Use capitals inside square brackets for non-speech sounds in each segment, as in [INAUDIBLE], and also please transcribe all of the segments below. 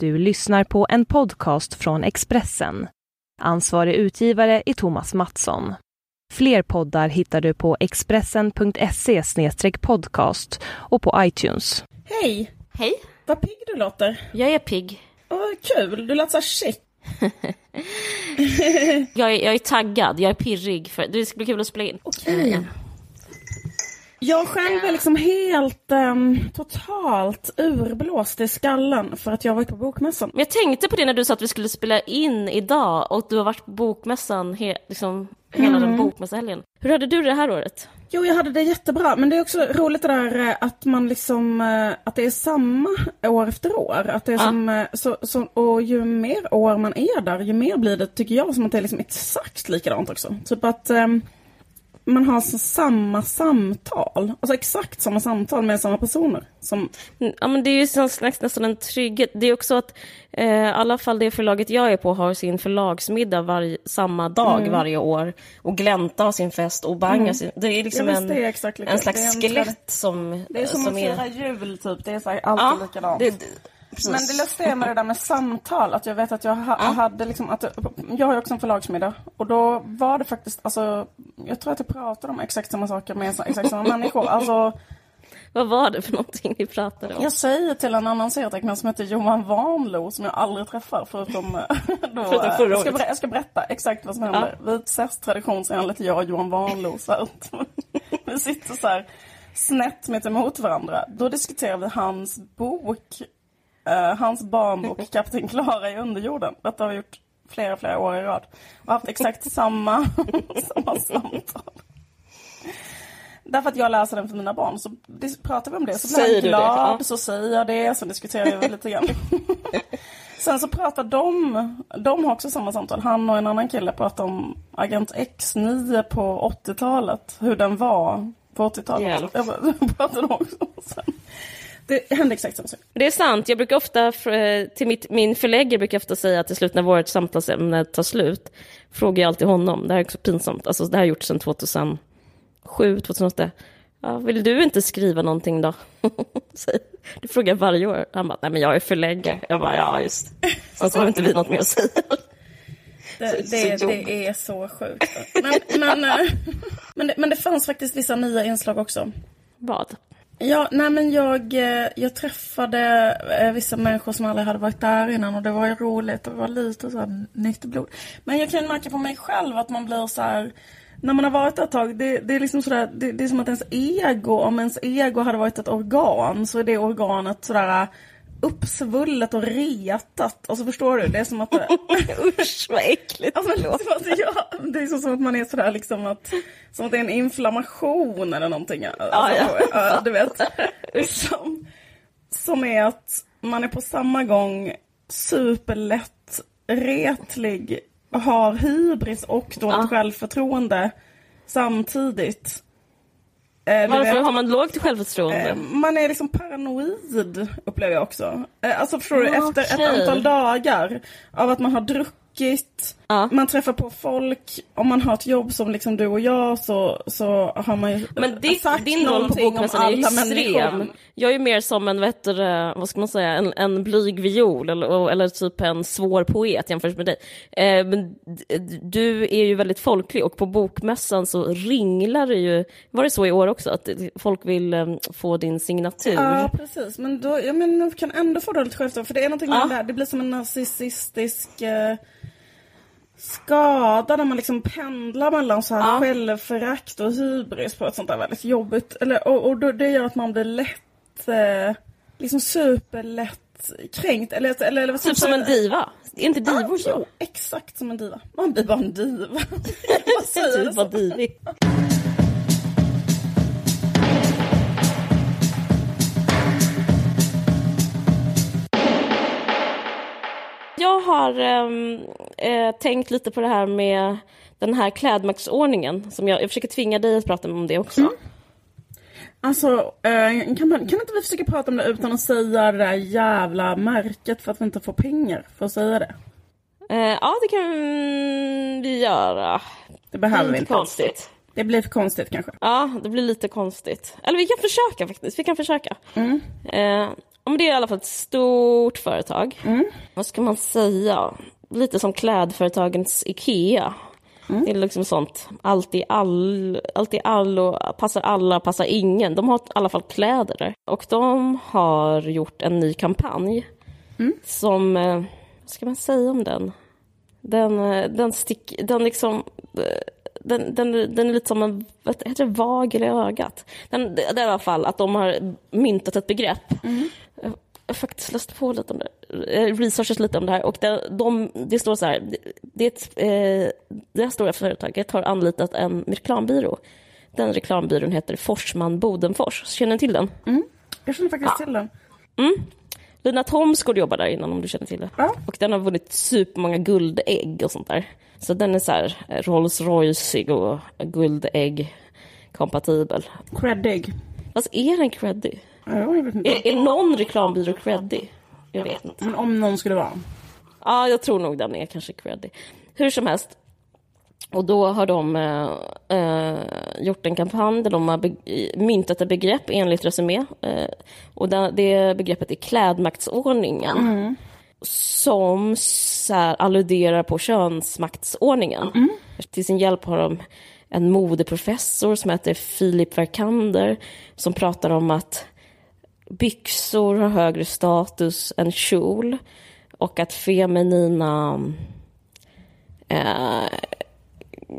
Du lyssnar på en podcast från Expressen. Ansvarig utgivare är Thomas Mattsson. Fler poddar hittar du på expressen.se podcast och på iTunes. Hej! Hej, Vad pigg du låter. jag är pigg. Åh, vad kul. Du låter så chic. [LAUGHS] Jag är, jag är taggad, jag är pirrig. För, det ska bli kul att spela in. Okej. Jag själv är liksom helt um, totalt urblåst i skallen för att jag varit på bokmässan. Men jag tänkte på det när du sa att vi skulle spela in idag och du har varit på bokmässan he, liksom, hela den bokmässahelgen. Hur hade du det här året? Jo, jag hade det jättebra, men det är också roligt det där eh, att man liksom, eh, att det är samma år efter år. Att det är Ja. som, eh, så, så, och ju mer år man är där, ju mer blir det, tycker jag, som att det är liksom exakt likadant också. Typ att ehm, man har så samma samtal, alltså exakt samma samtal med samma personer. Som, Mm, Ja, men det är ju sån slags, nästan en trygghet. Det är också att eh, i alla fall det förlaget jag är på har sin förlagsmiddag varje, samma dag varje år. Och Glänta har sin fest och Bang har sin... Det är liksom Ja, en, det är exakt en slags är en skelett som... det är som, som att fira jul typ, det är så här, alltid Ja, likadant. det, det, precis. Men det lustiga är med det där med samtal, att jag vet att jag ha, hade liksom, att, jag har ju också en förlagsmiddag. Och då var det faktiskt, alltså, jag tror att jag pratade om exakt samma saker med exakt samma människor. Alltså, Vad var det för någonting ni pratade om? jag säger till en annan serietecknare som heter Johan Vanlo, som jag aldrig träffar förutom eh, [LAUGHS] då, Förutom förra jag, ska jag ska berätta exakt vad som hände. Vid tradition så är han lite jag och Johan Vanlo, så att [LAUGHS] vi sitter så här snett mitt emot varandra. Då diskuterar vi hans bok hans barnbok Kapten Klara i underjorden. Detta har vi gjort flera, flera år i rad. Och haft exakt samma, [LAUGHS] samma samtal. Därför att jag läser den för mina barn så pratar vi om det. Så blir det? glad, Ja. så säger jag det, så diskuterar vi lite grann. [LAUGHS] Sen så pratar de, de har också samma samtal. Han och en annan kille pratar om Agent X9 på 80-talet. Hur den var på 80-talet. Hjälp. Jag bara- [LAUGHS] pratade de också om sen. Det hände exakt samma sak. Det är sant. Jag brukar ofta, eh, till mitt, min förläggare brukar jag ofta säga att till slut när vårt samtalsämne tar slut, frågar jag alltid honom, det här är också pinsamt, alltså det här har gjort sedan 2007, 2008. Ja, vill du inte skriva någonting då? [LAUGHS] Det frågar jag varje år. Han bara, nej men jag är förläggare. Jag bara, ja just. [LAUGHS] Och så har inte vi något mer att säga. Det, det, det är så sjukt. Men, men, eh, [LAUGHS] men, det, men det fanns faktiskt vissa nya inslag också. Vad? Ja, nej men jag, eh, jag träffade eh, vissa människor som aldrig hade varit där innan och det var ju roligt och det var lite så här nytt blod. Men jag kan märka på mig själv att man blir så här när man har varit där ett tag, det, det är liksom sådär, det, det är som att ens ego, om ens ego hade varit ett organ så är det organet sådär uppsvullet och retat. Alltså förstår du? Det är som att det, [LAUGHS] Usch vad äckligt. Ja, men, som att, ja, det är som att man är sådär liksom att, som att det är en inflammation eller någonting. Alltså, ja. ja, du vet. Som, som är att man är på samma gång superlätt retlig, har hybris och dåligt Ja. självförtroende samtidigt. Eh, Varför har man lågt självförtroende? Eh, Man är liksom paranoid, upplever jag också. Eh, Alltså förstår du, Ja, efter ett antal dagar av att man har druckit, Ja. man träffar på folk, om man har ett jobb som liksom du och jag så, så har man ju Men ditt, sagt din roll på bokmässan är ju alla människor. extrem. Jag är ju mer som en, vet du, vad ska man säga, en, en blyg viol eller, eller typ en svår poet jämfört med dig. Eh, men du är ju väldigt folklig och på bokmässan så ringlar det ju, var det så i år också, att folk vill eh, få din signatur? Ja precis, men då, ja, men man kan ändå få dåligt självförtroende för det är någonting Ja. med det här, det blir som en narcissistisk eh, skada där man liksom pendlar mellan så här Ja. självförakt och hybris på ett sånt där väldigt jobbigt, eller, och, och det gör att man blir lätt, eh, liksom superlätt kränkt, eller, eller, eller Typ som en diva? Är inte divor Ja, så? jo, exakt som en diva. Man blir bara en diva. [LAUGHS] Vad säger Typ du så? divig. Har ehm, eh, tänkt lite på det här med den här klädmärksordningen. Som jag, jag försöker tvinga dig att prata om det också. Alltså, eh, kan, kan inte vi försöka prata om det utan att säga det där jävla märket för att vi inte får pengar för att säga det? Eh, ja, det kan vi göra. Det behöver vi Lite inte. konstigt. Det blir för konstigt kanske. Ja, det blir lite konstigt. Eller vi kan försöka faktiskt. Vi kan försöka. Mm. Eh, men det är i alla fall ett stort företag. Vad ska man säga? Lite som klädföretagens Ikea. Det är liksom sånt, allt i all, allt i allo, passar alla, passar ingen. De har i alla fall kläder där. Och de har gjort en ny kampanj som, eh, vad ska man säga om den? Den, eh, den, stick, den liksom, eh, den, den, den är lite som en, vad heter det, vagel i ögat. Den, det är i alla fall att de har myntat ett begrepp. Har faktiskt läst på lite om det, eh, researchat lite om det här och det, de, det står så här, det, det, eh, det här stora företaget har anlitat en reklambyrå. Den reklambyrån heter Forsman Bodenfors. Känner ni till den? Jag känner faktiskt till den. Lina Thomsgård jobbar där innan om du känner till det. Ja. Och den har vunnit supermånga guldägg och sånt där. Så den är så här eh, Rolls Royce och guldägg kompatibel. Creddig. Fast är den creddig? Ja, jag vet inte. Är, är någon reklambyrå creddig? Jag vet inte. Men om någon skulle vara. Ja, jag tror nog den är kanske creddig. Hur som helst. Och då har de eh, eh, gjort en kampanj där de har myntat ett begrepp enligt Resumé. Eh, och det, det begreppet är klädmaktsordningen. Som så här, alluderar på könsmaktsordningen. Till sin hjälp har de en modeprofessor som heter Filip Verkander. Som pratar om att byxor har högre status än kjol. Och att feminina eh,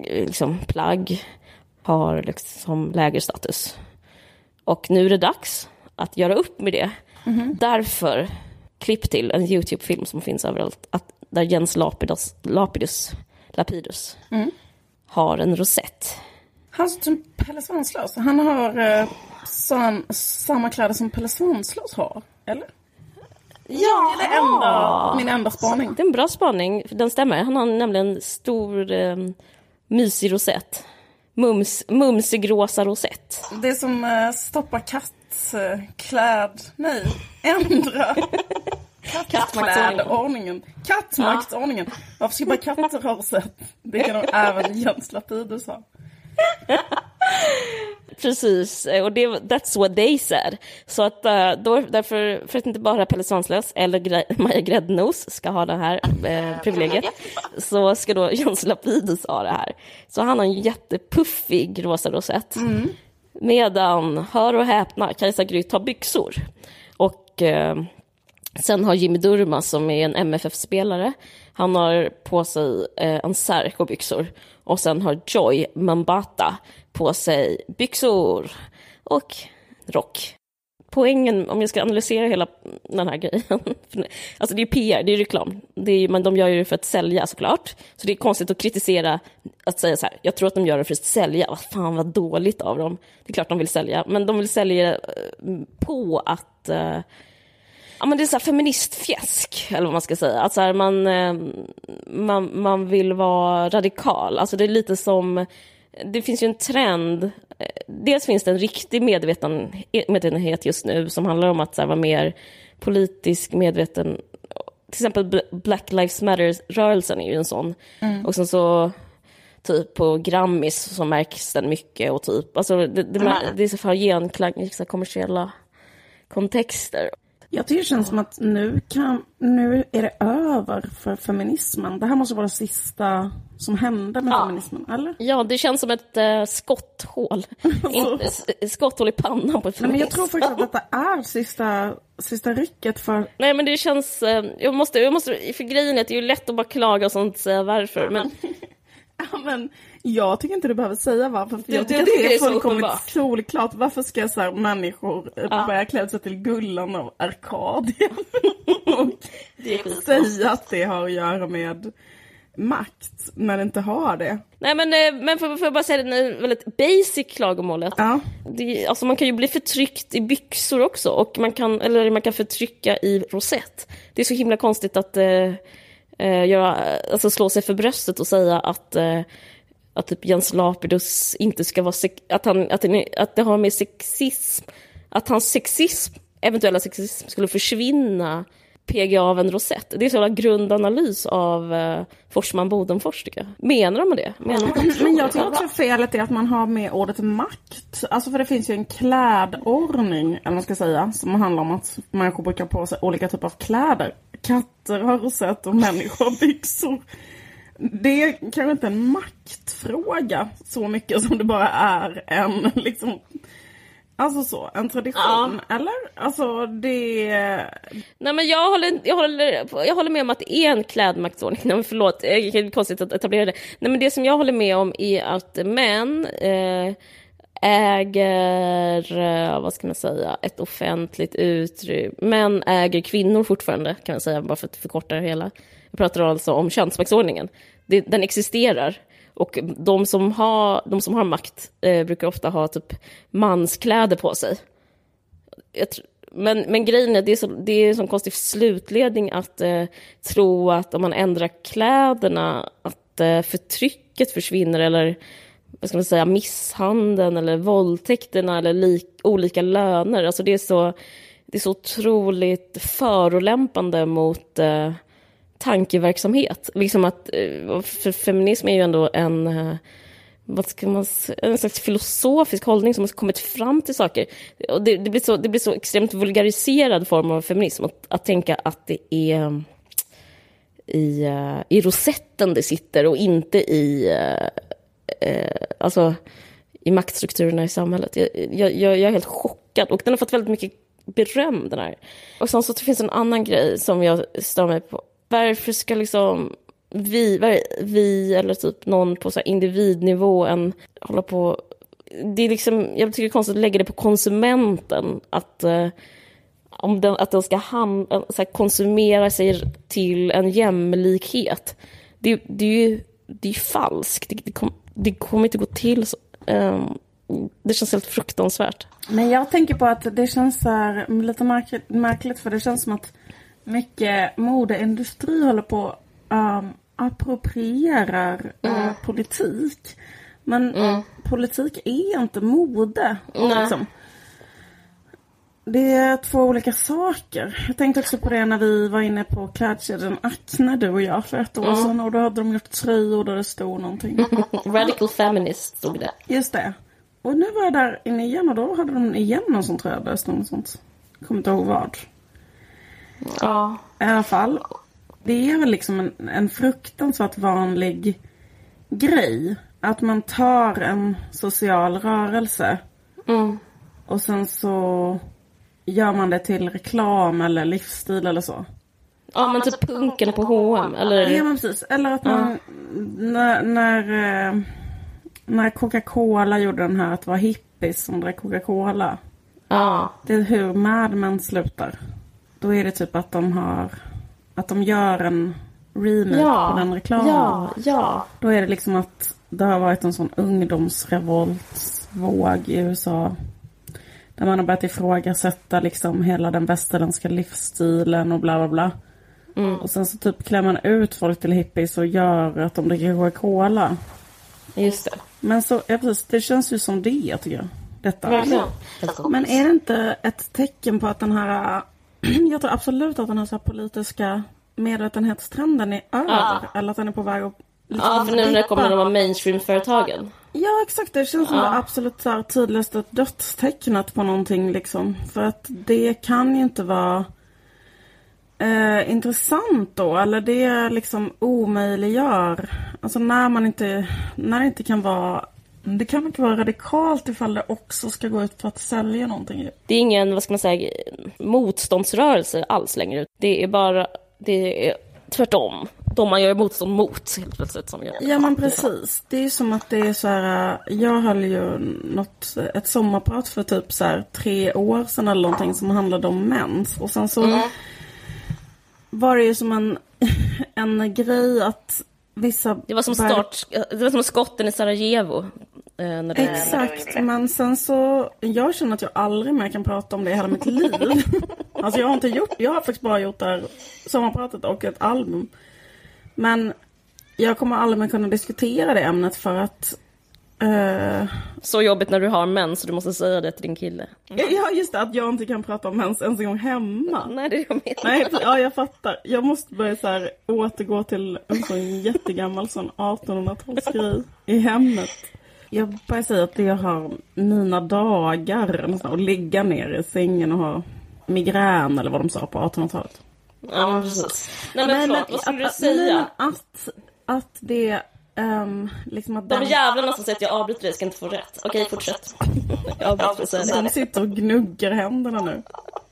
liksom, plagg har liksom lägre status. Och nu är det dags att göra upp med det. Därför, klipp till en YouTube-film som finns överallt, att, där Jens Lapidus, Lapidus, Lapidus har en rosett. Han ser ut som Pelle Svanslös. Han har eh, sam, samma kläder som Pelle Svanslös har. Eller? Ja! Det är enda, min enda spaning. Det är en bra spaning, för den stämmer. Han har nämligen en stor eh, mysig rosett. Mums, mumsig rosa rosett. Det är som eh, stoppa kattkläd... Nej, ändra kattklädordningen. Kattmaktsordningen. Varför ska bara katter ha rosett? Det kan nog även Jens Lapidus ha. [LAUGHS] Precis, och det, that's what they said. Så att eh, då, därför, för att inte bara Pelle Svanslös eller Gre- [LAUGHS] Maja Gräddnos ska ha det här eh, [LAUGHS] privilegiet, så ska då Jens Lapidus ha det här. Så han har en jättepuffig rosa rosett. Medan, hör och häpna, Kajsa Grytt har byxor. Och eh, sen har Jimmy Durmaz som är en MFF-spelare, han har på sig eh, en särk och byxor. Och sen har Joy Mambata på sig byxor och rock. Poängen, om jag ska analysera hela den här grejen, [LAUGHS] alltså det är PR, det är reklam, det är, men de gör ju det för att sälja såklart. Så det är konstigt att kritisera, att säga så här, jag tror att de gör det för att sälja, vad fan vad dåligt av dem. Det är klart de vill sälja, men de vill sälja eh, på att eh, Ja, men det är så här feministfjäsk, eller vad man ska säga. Att så här, man, eh, man, man vill vara radikal. Alltså det är lite som... Det finns ju en trend. eh, Dels finns det en riktig medveten, medvetenhet just nu som handlar om att så här, vara mer politisk medveten. Till exempel Bl- Black Lives Matter-rörelsen är ju en sån. Och sen så typ på Grammis så märks den mycket och typ, alltså det, det, det är så för genklang i så kommersiella kontexter. Jag tycker det känns som att nu, kan, nu är det över för feminismen. Det här måste vara det sista som hände med feminismen, eller? Ja, det känns som ett eh, skotthål. [LAUGHS] S- skotthål i pannan på ett Nej, men jag tror faktiskt att [LAUGHS] detta är sista, sista rycket för... Nej, men det känns... Eh, jag, måste, jag måste... För grejen är att det är ju lätt att bara klaga och sånt, säga varför. Men [LAUGHS] Ja, men jag tycker inte du behöver säga varför. För jag tycker att tycker det det är fullkomligt solklart. Varför ska så här människor ja. börja klä sig till Gullan och Arkadien? [LAUGHS] och säga att det har att göra med makt, när det inte har det. Nej, men, eh, men får, får jag bara säga det väldigt basic klagomålet. Ja. Det, alltså man kan ju bli förtryckt i byxor också, och man kan, eller man kan förtrycka i rosett. Det är så himla konstigt att eh, eh, göra, alltså slå sig för bröstet och säga att, eh, att typ Jens Lapidus inte ska vara, att, han, att, det, att det har med sexism, att hans sexism, eventuella sexism skulle försvinna PGA av en rosett. Det är en en grundanalys av eh, Forsman Bodenfors tycker jag. Menar de det? Menar de Men jag tycker också felet är att man har med ordet makt. Alltså för det finns ju en klädordning, eller vad man ska säga, som handlar om att människor brukar på sig olika typer av kläder. Katter har rosett och människor har byxor. Det är kanske inte en makt maktfråga så mycket som det bara är en [LAUGHS] liksom Alltså så, en tradition, ja. eller? Alltså det... Nej men jag håller, jag, håller, jag håller med om att det är en klädmaktsordning. [LAUGHS] Nej, förlåt, det är konstigt att etablera det. Nej men det som jag håller med om är att män eh, äger, eh, vad ska man säga, ett offentligt utrymme. Män äger kvinnor fortfarande, kan man säga, bara för att förkorta det hela. Jag pratar alltså om könsmaktsordningen. Det, den existerar. Och de som har, de som har makt eh, brukar ofta ha typ manskläder på sig. Men, men grejen är, det är, så, det är en sån konstig slutledning att eh, tro att om man ändrar kläderna att eh, förtrycket försvinner eller vad ska man säga, misshandeln eller våldtäkterna eller lik, olika löner. Alltså det är så, det är så otroligt förolämpande mot eh, tankeverksamhet. Liksom att, eh, för feminism är ju ändå en, eh, vad ska man en slags filosofisk hållning som har kommit fram till saker. Och det, det, blir, så, det blir så extremt vulgariserad form av feminism, att, att tänka att det är eh, i, i rosetten det sitter och inte i, eh, alltså, i maktstrukturerna i samhället. Jag, jag, jag är helt chockad och den har fått väldigt mycket beröm den här. Och sen så finns det en annan grej som jag stör mig på varför ska liksom vi, vi eller typ någon på så individnivå än hålla på... Det är liksom, jag tycker det är konstigt att lägga det på konsumenten. Att, eh, om den, att den ska ham, så här, konsumera sig till en jämlikhet. Det, det är ju det är falskt. Det, det, kom, det kommer inte gå till så. Um, det känns helt fruktansvärt. Men jag tänker på att det känns så lite märkligt för det känns som att mycket modeindustri håller på um, approprierar uh, politik. Men mm. politik är inte mode. Liksom. Det är två olika saker. Jag tänkte också på det när vi var inne på klädkedjan Acne, du och jag, för ett år mm. sedan. Och då hade de gjort tröjor där det stod någonting. [LAUGHS] Radical feminist stod det. Just det. Och nu var jag där inne igen och då hade de igen någon sån tröja där det stod något sånt. Jag kommer inte ihåg vad. Ja. I alla fall. Det är väl liksom en, en fruktansvärt vanlig grej. Att man tar en social rörelse. Mm. Och sen så gör man det till reklam eller livsstil eller så. Ja men typ punken på H&M eller? Ja men precis. Eller att man, ja. när, när, eh, när Coca-Cola gjorde den här att vara hippies som drack Coca-Cola. Ja. Det är hur Mad Men slutar. Då är det typ att de har att de gör en remake ja, på den reklamen. Ja, ja. Då är det liksom att det har varit en sån ungdomsrevoltsvåg i USA. Där man har börjat ifrågasätta liksom hela den västerländska livsstilen och bla bla bla. Mm. Och sen så typ klär man ut folk till hippies och gör att de dricker Coca-Cola. Just det. Men så, ja precis, det känns ju som det tycker jag. Detta. Verkligen. Men är det inte ett tecken på att den här [CLEARS THROAT] jag tror absolut att den här, så här politiska medvetenhetstrenden är över. Ja. Eller att den är på väg att liksom Ja, för nu när det kommer de mainstream-företagen. Ja, exakt. Det känns som ja. det absolut så här, tydligaste dödstecknet på någonting. Liksom. För att det kan ju inte vara eh, intressant då. Eller det liksom omöjliggör. Alltså när man inte, när det inte kan vara det kan inte vara radikalt ifall det också ska gå ut för att sälja någonting. Det är ingen, vad ska man säga, motståndsrörelse alls längre. Det är bara, det är tvärtom. De man gör motstånd mot helt plötsligt. Som gör ja men precis. Det är som att det är så här, jag höll ju något, ett sommarprat för typ så här tre år sedan eller någonting som handlade om mens. Och sen så mm. var det ju som en, [LAUGHS] en grej att vissa... Det var som start, det var som skotten i Sarajevo. Eh. Exakt, men sen så, jag känner att jag aldrig mer kan prata om det i hela mitt liv. [LAUGHS] alltså jag har inte gjort, jag har faktiskt bara gjort det här sommarpratet och ett album. Men jag kommer aldrig mer kunna diskutera det ämnet för att Eh, Så jobbigt när du har mens så du måste säga det till din kille. ja, just det, att jag inte kan prata om mens ens en gång hemma. Nej, det är jag menar. Nej, ja, jag fattar. Jag måste börja så här, återgå till en sån jättegammal sån 1800-talsgrej i hemmet. Jag börjar säga att jag har mina dagar att ligga ner i sängen och ha migrän eller vad de sa på 1800-talet. Ja, men precis. Nej, men förlåt, vad skulle du att- säga? nej, Att, att det, ehm, liksom att De den- jävlarna som säger att jag avbryter dig ska inte få rätt. Okej, fortsätt. Att säga De sitter och gnuggar händerna nu.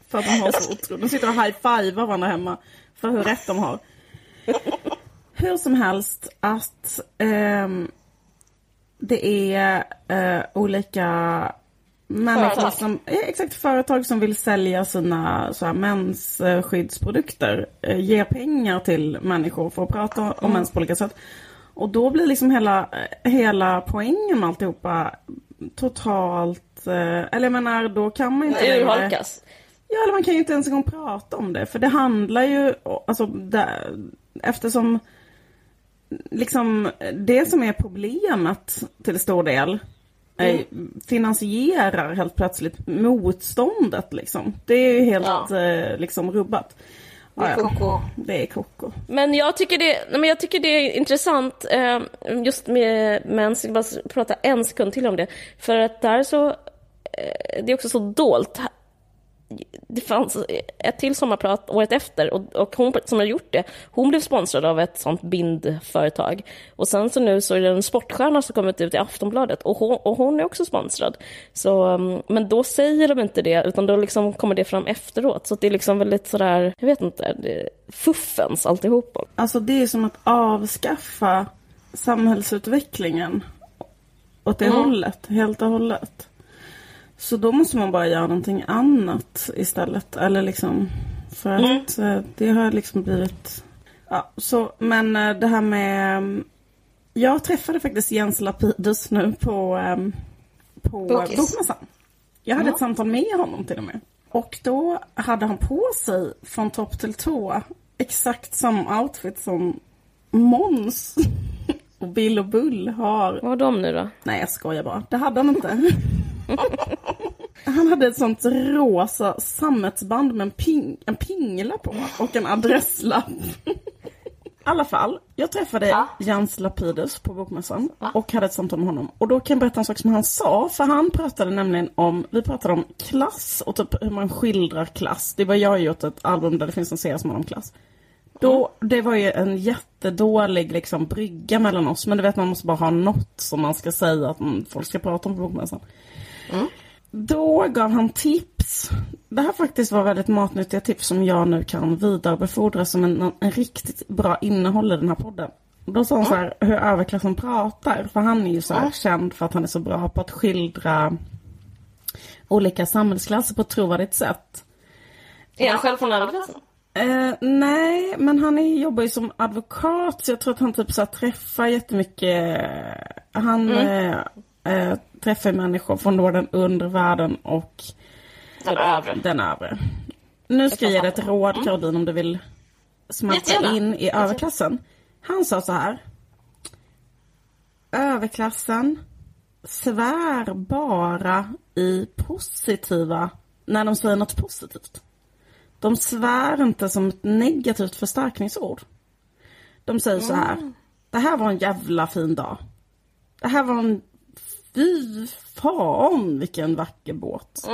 För att de har så otroligt. De sitter och high-fivar varandra hemma. För hur rätt de har. Hur som helst att ehm, det är eh, olika människor Företag. som, eh, exakt företag som vill sälja sina så här, mensskyddsprodukter. Eh, ger pengar till människor för att prata om mens på olika sätt. Och då blir liksom hela, hela poängen med alltihopa totalt, eh, eller jag menar då kan man inte längre- Urholkas. Ja, eller man kan ju inte ens en gång prata om det. För det handlar ju, alltså, där, eftersom liksom det som är problemet till stor del är, finansierar helt plötsligt motståndet liksom. Det är ju helt Ja. eh, liksom rubbat. Koko. Det är koko. Men jag tycker det, men jag tycker det är intressant eh, just med mens, jag vill bara prata en sekund till om det. För att där så, eh, det är också så dolt. Det fanns ett till sommarprat året efter och, och hon som har gjort det, hon blev sponsrad av ett sånt bindföretag. Och sen så nu så är det en sportstjärna som kommit ut i Aftonbladet och hon, och hon är också sponsrad. Så, um, men då säger de inte det utan då liksom kommer det fram efteråt. Så det är liksom väldigt sådär, jag vet inte, det fuffens alltihopa. Alltså det är som att avskaffa samhällsutvecklingen åt det hållet, helt och hållet. Så då måste man bara göra någonting annat istället. Eller liksom, för att eh, det har liksom blivit... Ja, så, men eh, det här med... mm, Jag träffade faktiskt Jens Lapidus nu på, ehm, på. Bokmässan. Jag hade ett samtal med honom till och med. Och då hade han på sig från topp till tå exakt samma outfit som Måns [LAUGHS] och Bill och Bull har. Vad har de nu då? Nej, jag skojar bara. Det hade han inte. Han hade ett sånt rosa sammetsband med en, ping, en pingla på och en adresslapp. I alla fall, jag träffade Jens Lapidus på Bokmässan och hade ett samtal med honom. Och då kan jag berätta en sak som han sa, för han pratade nämligen om, vi pratade om klass och typ hur man skildrar klass. Det var jag har gjort ett album där det finns en serie som handlar om klass. Då, det var ju en jättedålig liksom, brygga mellan oss. Men du vet man måste bara ha något som man ska säga att mm, folk ska prata om på bokmässan. Då gav han tips. Det här faktiskt var väldigt matnyttiga tips som jag nu kan vidarebefordra som en, en riktigt bra innehåll i den här podden. Då sa han så här hur överklassen pratar. För han är ju så här känd för att han är så bra på att skildra olika samhällsklasser på ett trovärdigt sätt. Är han själv från överklassen? Eh, nej, men han är, jobbar ju som advokat så jag tror att han typ så här, träffar jättemycket. Han eh, eh, träffar människor från då den undre världen och Den övre. den övre. Nu ska jag ge dig ett råd Caroline om du vill smälta in i överklassen. Han sa så här. Överklassen svär bara i positiva, när de säger något positivt. De svär inte som ett negativt förstärkningsord. De säger så här. Det här var en jävla fin dag. Det här var en... Fy fan vilken vacker båt.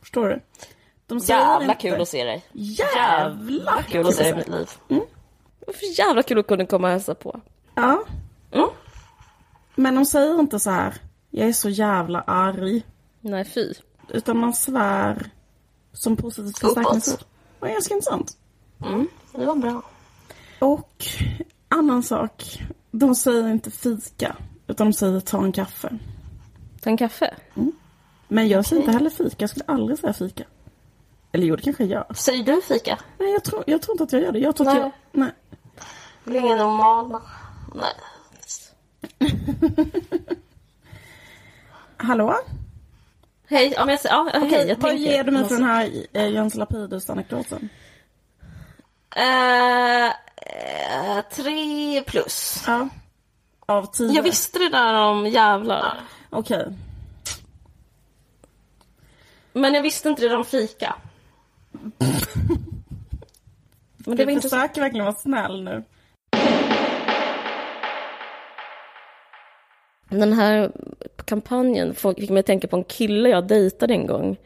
Förstår du? De säger Jävla inte, kul att se dig. Jävla Kul att se dig i mitt liv. Varför jävla kul att kunna komma och hälsa på. Ja. Men de säger inte så här. Jag är så jävla arg. Nej, fy. Utan man svär som positivt förstärkningsord. Det var ganska intressant. Det var bra. Och annan sak. De säger inte fika. Utan de säger ta en kaffe. Ta en kaffe? Men jag säger inte heller fika. Jag skulle aldrig säga fika. Eller jo, det kanske jag gör. Säger du fika? Nej, jag tror, jag tror inte att jag gör det. Jag tror att Nej. jag... Nej. Det är ingen normal Nej. [LAUGHS] Hallå? Hej, ja, men jag, ja, okej, jag Vad tänker. ger du mig för den här eh, Jens Lapidus-anekdoten? Eh, tre plus. Ja. Av tio? Jag visste det där om jävlar. Okej. Men jag visste inte det om fika. [LAUGHS] Men det var intressant. försöker verkligen vara snäll nu. Den här kampanjen fick mig att tänka på en kille jag dejtade en gång.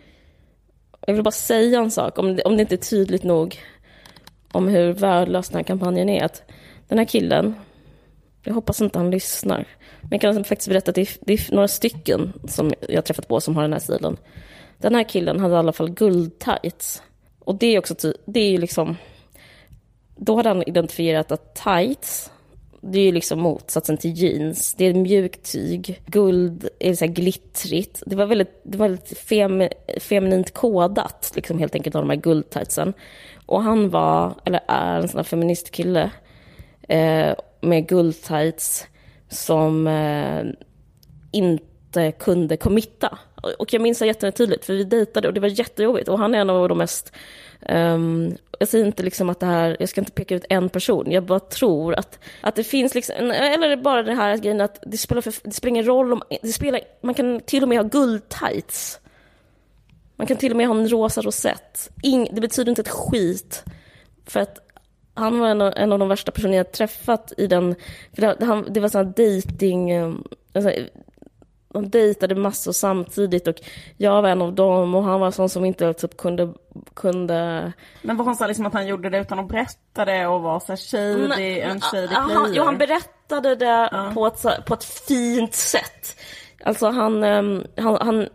Jag vill bara säga en sak, om det, om det inte är tydligt nog om hur värdelös den här kampanjen är. Att den här killen, jag hoppas inte han lyssnar, men jag kan faktiskt berätta att det är, det är några stycken som jag har träffat på som har den här stilen. Den här killen hade i alla fall guldtights. Och det är också, ty- det är ju liksom, då hade han identifierat att tights, det är ju liksom motsatsen till jeans. Det är mjukt tyg, guld är så här glittrigt. Det var väldigt, det var väldigt fem, feminint kodat, liksom helt enkelt, av de här guldtightsen. Och han var, eller är, en sån här feministkille eh, med guldtights som eh, inte kunde committa. Och jag minns det jättetydligt, för vi dejtade och det var jättejobbigt. Och han är en av de mest... Um, jag säger inte liksom att det här, jag ska inte peka ut en person, jag bara tror att, att det finns liksom, eller bara det här grejen att det spelar, för, det spelar ingen roll om, det spelar, man kan till och med ha guldtights. Man kan till och med ha en rosa rosett. Ing, det betyder inte ett skit. För att han var en av, en av de värsta personer jag träffat i den... För det, han, det var sån här dejting... eh, Alltså, de dejtade massor samtidigt och jag var en av dem och han var sån som inte typ kunde... kunde Men var han så liksom att han gjorde det utan att berätta det och var så här shady, en shady Ja, han, jo, han berättade det på, ett, på ett fint sätt. Alltså han, ehm, han, han,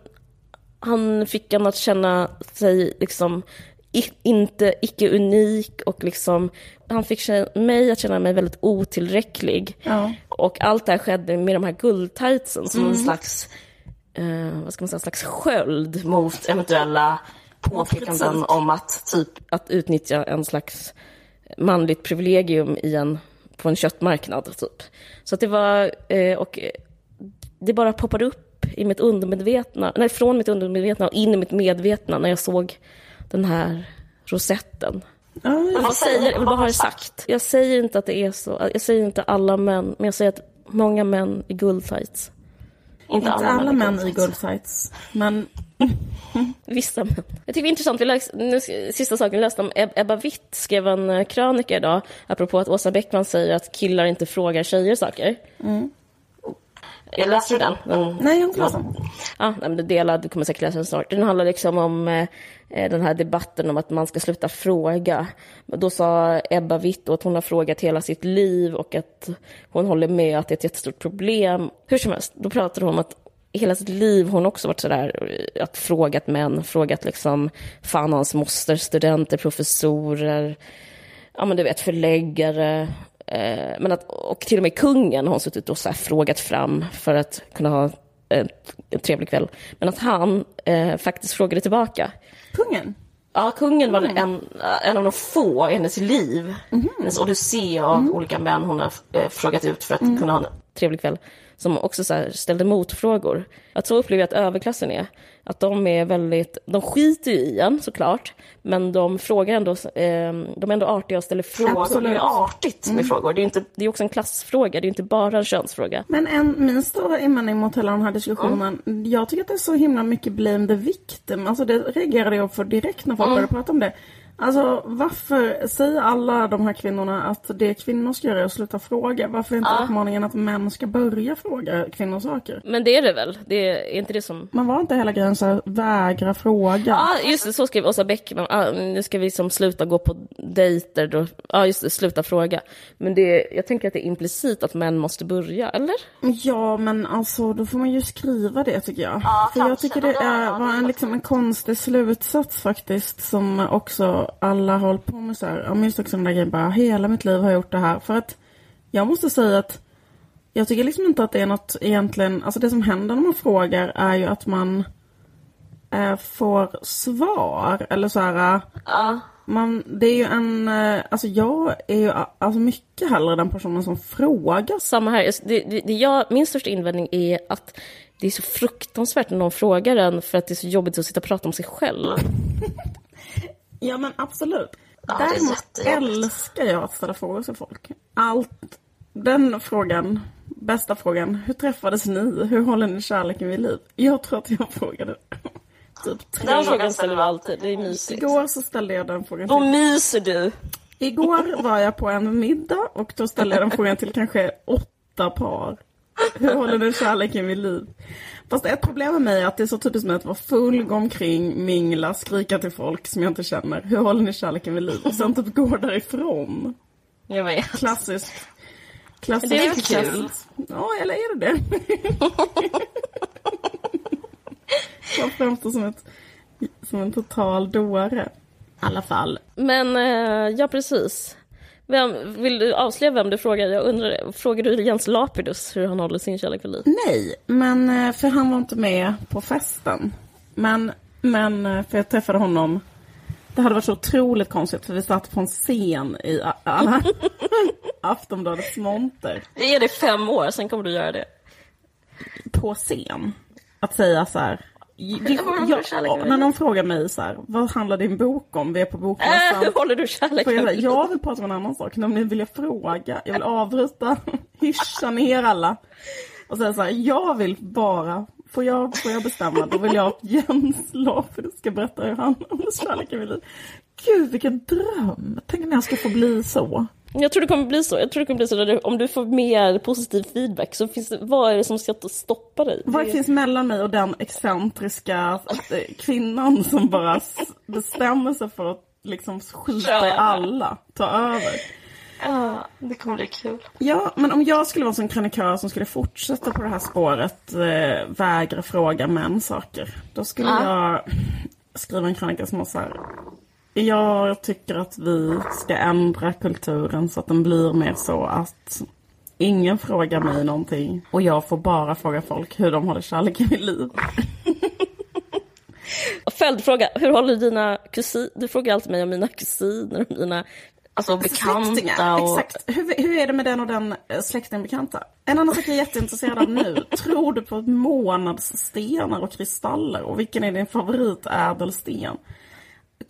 han fick en att känna sig liksom inte icke-unik och liksom han fick mig att känna mig väldigt otillräcklig. Ja. Och allt det här skedde med de här guldtightsen som en slags, eh, vad ska man säga, slags sköld mot eventuella påpekanden om att typ att utnyttja en slags manligt privilegium i en, på en köttmarknad. Typ. Så att det var, eh, och det bara poppade upp i mitt undermedvetna, nej, från mitt undermedvetna och in i mitt medvetna när jag såg den här rosetten. Ja, Jag, säger, jag vill bara ha det sagt. Jag säger inte att det är så, jag säger inte alla män, men jag säger att många män i guldtights. Inte alla män i guldsites. Men [LAUGHS] Vissa män. Jag tycker det är intressant, vi läs, nu, sista saken jag läste om Eb- Ebba Witt skrev en eh, krönika idag, apropå att Åsa Bäckman säger att killar inte frågar tjejer saker. Jag läste den. den nej, jag har inte läst den. Ja, men det delad, du kommer säkert läsa den snart. Den handlar liksom om eh, den här debatten om att man ska sluta fråga. Då sa Ebba Witt att hon har frågat hela sitt liv och att hon håller med att det är ett jättestort problem. Hur som helst, då pratade hon om att hela sitt liv hon också varit sådär, eh, att frågat män, frågat liksom fan hans moster, studenter, professorer, ja men du vet förläggare. Eh, men att, och till och med kungen har hon suttit och så frågat fram för att kunna ha en, en trevlig kväll. Men att han eh, faktiskt frågade tillbaka. Kungen? Ja, kungen var en, en av de få i hennes liv. Hennes odyssé av olika män hon har eh, frågat ut för att kunna ha en trevlig kväll. Som också så här ställde motfrågor. Att så upplever jag att överklassen är. Att de är väldigt, de skiter ju i en såklart. Men de frågar ändå, eh, de är ändå artiga och ställer frågor. Absolut. Det är artigt med frågor. Det är, inte, det är också en klassfråga, det är inte bara en könsfråga. Men en, min stora invändning mot hela den här diskussionen, jag tycker att det är så himla mycket blame the victim. Alltså det reagerade jag för direkt när folk började prata om det. Alltså varför säger alla de här kvinnorna att det kvinnor ska göra är att sluta fråga? Varför är inte uppmaningen att män ska börja fråga kvinnor saker? Men det är det väl? Det är, är inte det som... Men var inte hela grejen så här, vägra fråga? Ja, just det, så skrev Åsa Bäckman. Ah, nu ska vi liksom sluta gå på dejter. Ja, just det, sluta fråga. Men det, jag tänker att det är implicit att män måste börja, eller? Ja, men alltså då får man ju skriva det tycker jag. För jag tycker det är, ja, var en, liksom en konstig slutsats faktiskt som också alla har hållit på med så här. Ja, men just också den där grejen bara, hela mitt liv har jag gjort det här. För att jag måste säga att jag tycker liksom inte att det är något egentligen, alltså det som händer när man frågar är ju att man eh, får svar. Eller så här, Ja. man, det är ju en, eh, alltså jag är ju alltså mycket hellre den personen som frågar Samma här. Det, det, det jag, min största invändning är att det är så fruktansvärt när någon frågar en för att det är så jobbigt att sitta och prata om sig själv. [LAUGHS] Ja men absolut. Ja, Däremot älskar jag att ställa frågor till folk. Allt, den frågan Bästa frågan. Hur träffades ni? Hur håller ni kärleken vid liv? Jag tror att jag frågade [LAUGHS] typ tre Den frågan ställer du alltid, det är mysigt. Igår så ställde jag den frågan Då till... myser du. Igår var jag på en middag och då ställde jag den frågan till kanske åtta par. Hur håller ni kärleken vid liv? Fast ett problem med mig är att det är så typiskt mig att vara full, gå omkring, mingla, skrika till folk som jag inte känner. Hur håller ni kärleken vid liv? Och sen typ gå därifrån. Jag vet. Klassiskt. Men det är väl Klassiskt. kul? klassiskt. Ja, eller är det det? [LAUGHS] Jag framstår som, ett, som en total dåre. I alla fall. Men, eh, ja precis. Vem, vill du avslöja vem du frågar? Jag undrar, frågar du Jens Lapidus hur han håller sin kärlek vid liv? Nej, men eh, för han var inte med på festen. Men, men eh, för jag träffade honom. Det hade varit så otroligt konstigt för vi satt på en scen i alla [LAUGHS] Aftonbladets monter. Ge det fem år, sen kommer du göra det. På scen. Att säga så här. Du jag, vid när någon frågar mig så här, vad handlar din bok om? Vi är på Äh, bokmässan. [LAUGHS] hur håller du kärleken jag, jag vill prata om en annan sak, nämligen vill jag fråga, jag vill [LAUGHS] avbryta, [LAUGHS] hyscha ner alla. Och säga så här, jag vill bara, får jag, får jag bestämma, då vill jag att Jens Lapidus ska berätta hur han håller kärleken vid liv. Gud vilken dröm! Tänk när jag ska få bli så. Jag tror det kommer bli så. Jag tror det kommer bli så. Du, om du får mer positiv feedback så finns det, vad är det som ska stoppa dig? Vad finns mellan mig och den excentriska eh, kvinnan som bara bestämmer sig för att liksom skita i alla, ta över? Ja, det kommer bli kul. Ja, men om jag skulle vara en sån krönikör som skulle fortsätta på det här spåret, eh, vägra fråga män saker. Då skulle jag skriva en krönika som var så här. Jag tycker att vi ska ändra kulturen så att den blir mer så att ingen frågar mig någonting och jag får bara fråga folk hur de håller kärleken vid liv. [LAUGHS] Följdfråga, hur håller dina kusiner... Du frågar alltid mig om mina kusiner och mina alltså, bekanta. Och, exakt. Hur, hur är det med den och den eh, släktingen bekanta? En annan sak jag är jätteintresserad av nu. [LAUGHS] Tror du på månadsstenar och kristaller? Och vilken är din favoritädelsten?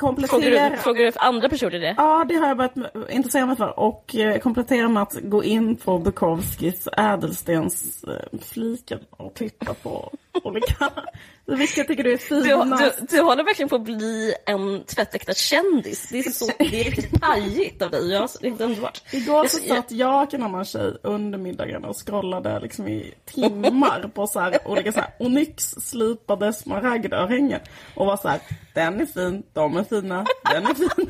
Komplettera... frågar, du, frågar du andra personer det? Ja, det har jag börjat intressera mig för. Och eh, komplettera med att gå in på Bukowskis ädelstensfliken och titta på olika... Vilka tycker du är Du, finast? du, du håller verkligen på att bli en tvättäkta kändis. Det är, så, det är riktigt pajigt av dig. Jag, det är underbart. Igår så Jag- satt jag och en annan tjej under middagen och scrollade liksom i timmar på så här olika så här onyx-slipade smaragdörhängen. Och var så här, den är fin, de är fina, den är fin.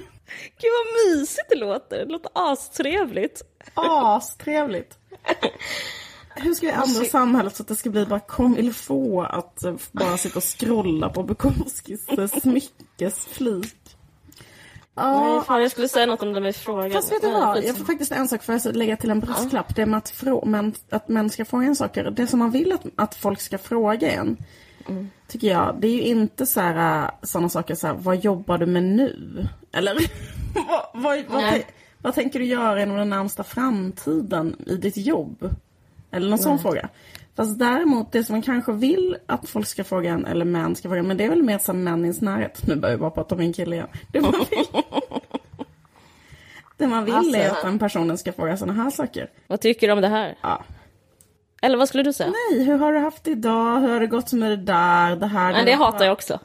Gud vad mysigt det låter. Det låter astrevligt. Astrevligt. Hur ska vi ändra samhället så att det ska bli bara kom il få att bara sitta och scrolla på Bukowskis [LAUGHS] smyckesflik? Nej, Ja, fan, jag skulle säga något om det med frågan. Fast vet du Nej, vad? Jag får faktiskt en sak för att lägga till en brasklapp. Det med att, frå- men, att män ska fråga en saker. Det som man vill att, att folk ska fråga en. Tycker jag. Det är ju inte så här, äh, sådana saker så här, vad jobbar du med nu? Eller [LAUGHS] vad, vad, vad, Nej. vad tänker du göra inom den närmsta framtiden i ditt jobb? Eller någon sån fråga. Fast däremot det som man kanske vill att folk ska fråga en, eller män ska fråga en, men det är väl mer som män i ens närhet. Nu börjar jag bara prata om min kille igen. Det man vill, [LAUGHS] det man vill är att den personen ska fråga sådana här saker. Vad tycker du om det här? Ja. Eller vad skulle du säga? Nej, hur har du haft det idag? Hur har det gått med det där? Det här? Nej, det hatar jag också.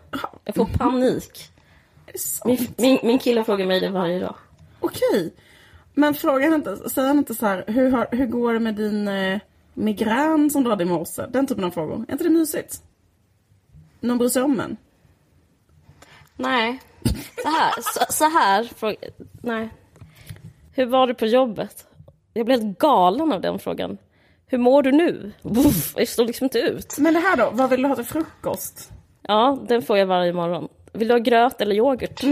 Jag får panik. Min, min, min kille frågar mig det varje dag. Okej. Men frågan inte, han inte så här, hur, har, hur går det med din eh, migrän som du hade i morse? Den typen av frågor. Är inte det mysigt? Någon bryr sig om en? Nej. Så här, så, så här fråga, nej. Hur var det på jobbet? Jag blev helt galen av den frågan. Hur mår du nu? Uff, jag står liksom inte ut. Men det här då, vad vill du ha till frukost? Ja, den får jag varje morgon. Vill du ha gröt eller yoghurt?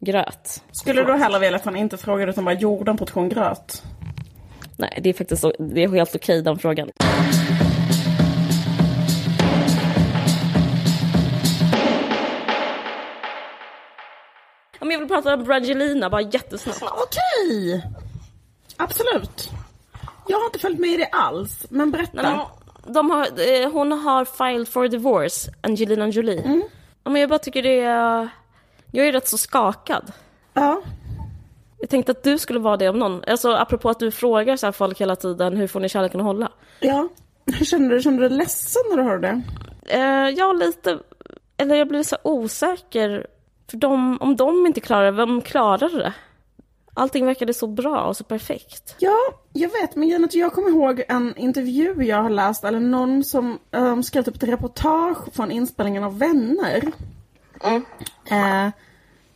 Gröt. Skulle du då hellre vilja att han inte frågade utan bara gjorde en portion gröt? Nej, det är faktiskt det är helt okej den frågan. Men jag vill prata om Brangelina bara jättesnabbt. Okej! Absolut. Jag har inte följt med i det alls, men berätta. Nej, men de har, eh, hon har filed for divorce, Angelina Jolie. Ja, men jag bara tycker det är... Jag är rätt så skakad. Ja. Jag tänkte att du skulle vara det om någon. Alltså apropå att du frågar så här folk hela tiden, hur får ni kärleken att hålla? Ja, hur kände du? Kände du dig ledsen när du hörde det? Eh, ja, lite. Eller jag blev så osäker. För de, om de inte klarar det, vem klarar det? Allting verkade så bra och så perfekt. Ja, jag vet, men jag kommer ihåg en intervju jag har läst, eller någon som um, skrev upp ett reportage från inspelningen av Vänner. Mm. Eh,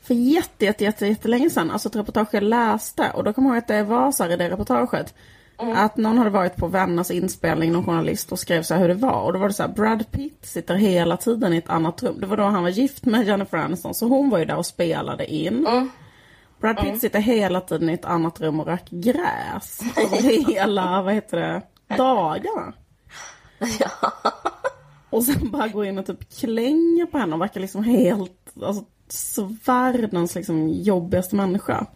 för jätte, jätte, jätte, jättelänge sedan, alltså ett reportage jag läste. Och då kommer jag ihåg att det var så här i det reportaget. Mm. Att någon hade varit på Vänners inspelning, någon journalist, och skrev så här hur det var. Och då var det så här, Brad Pitt sitter hela tiden i ett annat rum. Det var då han var gift med Jennifer Aniston, så hon var ju där och spelade in. Mm. Brad Pitt mm. sitter hela tiden i ett annat rum och röker gräs. Över hela, vad heter det, dagarna. [LAUGHS] Ja. Och sen bara går in och typ klänger på henne och verkar liksom helt, alltså så världens liksom jobbigaste människa.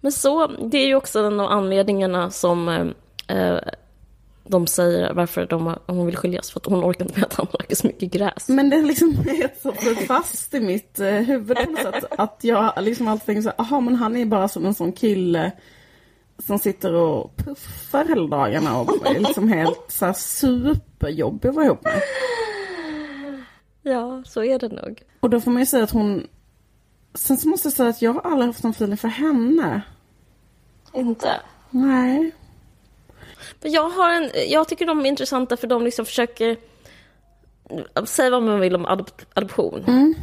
Men så, det är ju också en av anledningarna som eh, eh de säger varför de, hon vill skiljas, för att hon orkar inte med att han röker så mycket gräs. Men det är liksom [LAUGHS] helt så fast i mitt eh, huvud något sätt, att jag liksom alltid tänker så här, aha men han är bara som en sån kille som sitter och puffar hela dagarna och är liksom helt så här superjobbig att vara ihop med. Ja, så är det nog. Och då får man ju säga att hon... Sen så måste jag säga att jag har aldrig haft någon feeling för henne. Inte? Nej. Men jag, har en, jag tycker de är intressanta för de liksom försöker... Säga vad man vill om adop adoption. Mm.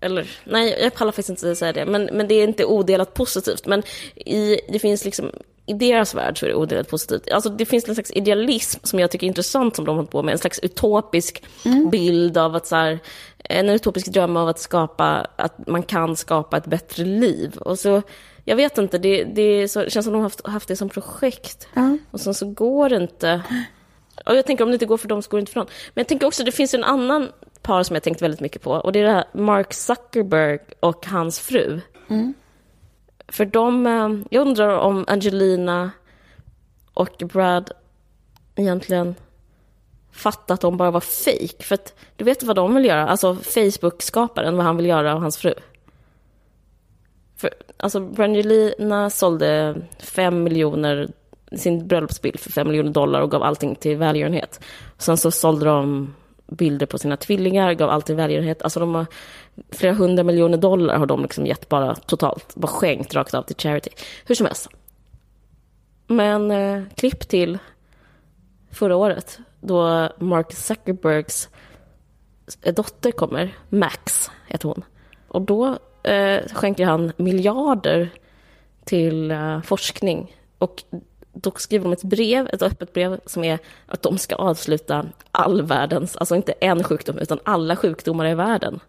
Eller, nej, jag pallar faktiskt inte säga det. Men, men det är inte odelat positivt. Men i, det finns liksom i deras värld så är det odelat positivt. Alltså det finns en slags idealism som jag tycker är intressant som de håller på med. En slags utopisk mm. bild av att så här, en utopisk dröm av att skapa, att man kan skapa ett bättre liv. Och så, jag vet inte, det, det så, känns som de har haft, haft det som projekt. Mm. Och sen så går det inte. Och jag tänker om det inte går för dem så går det inte för någon. Men jag tänker också, det finns en annan par som jag tänkt väldigt mycket på. Och det är det här Mark Zuckerberg och hans fru. Mm. För de, eh, jag undrar om Angelina och Brad egentligen fattat att de bara var fake. För att du vet vad de vill göra, alltså Facebook-skaparen, vad han vill göra och hans fru. För, alltså Brangelina sålde fem miljoner, sin bröllopsbild för fem miljoner dollar och gav allting till välgörenhet. Sen så sålde de bilder på sina tvillingar, gav alltid välgörenhet. Alltså de har flera hundra miljoner dollar har de liksom gett bara totalt, bara skänkt rakt av till charity. Hur som helst. Men eh, klipp till förra året då Mark Zuckerbergs eh, dotter kommer, Max heter hon. Och då eh, skänker han miljarder till eh, forskning. Och då skriver de ett brev, ett öppet brev, som är att de ska avsluta all världens, alltså inte en sjukdom, utan alla sjukdomar i världen.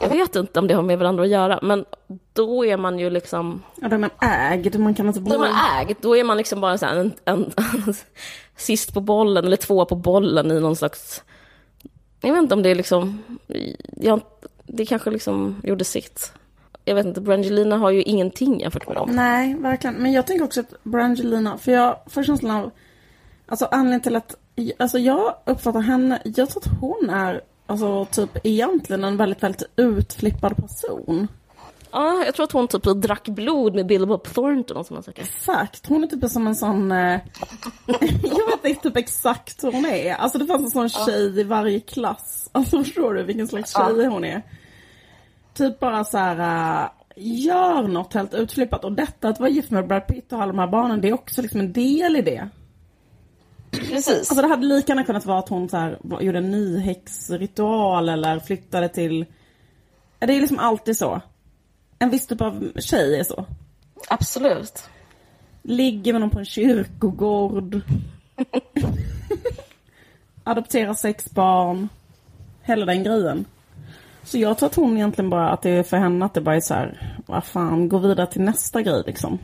Jag vet inte om det har med varandra att göra, men då är man ju liksom... Ja, då är man ägd, man kan inte bli... Då är man ägd, då är man liksom bara så en, en, en, [LAUGHS] sist på bollen, eller två på bollen i någon slags... Jag vet inte om det är liksom... Jag, det kanske liksom gjorde sitt jag vet inte, Brangelina har ju ingenting jämfört med dem. Nej, verkligen. Men jag tänker också att Brangelina, för jag får känslan av, alltså anledningen till att, alltså jag uppfattar henne, jag tror att hon är, alltså typ egentligen en väldigt, väldigt utflippad person. Ja, jag tror att hon typ drack blod med Bill Bob Thornton och sådana saker. Exakt, hon är typ som en sån... Eh... [LAUGHS] jag vet inte typ exakt hur hon är. Alltså det fanns en sån tjej i varje klass. Alltså förstår du vilken slags tjej hon är? Typ bara så här uh, gör något helt utflippat. Och detta att vara gift med Brad Pitt och alla de här barnen, det är också liksom en del i det. Precis. Alltså det hade lika gärna kunnat vara att hon så här, gjorde en nyhäxritual eller flyttade till... Det är liksom alltid så. En viss typ av tjej är så. Absolut. Ligger med någon på en kyrkogård. [LAUGHS] Adopterar sex barn. Hela den grejen. Så jag tror att hon egentligen bara, att det är för henne att det bara är så här, vad fan, gå vidare till nästa grej liksom.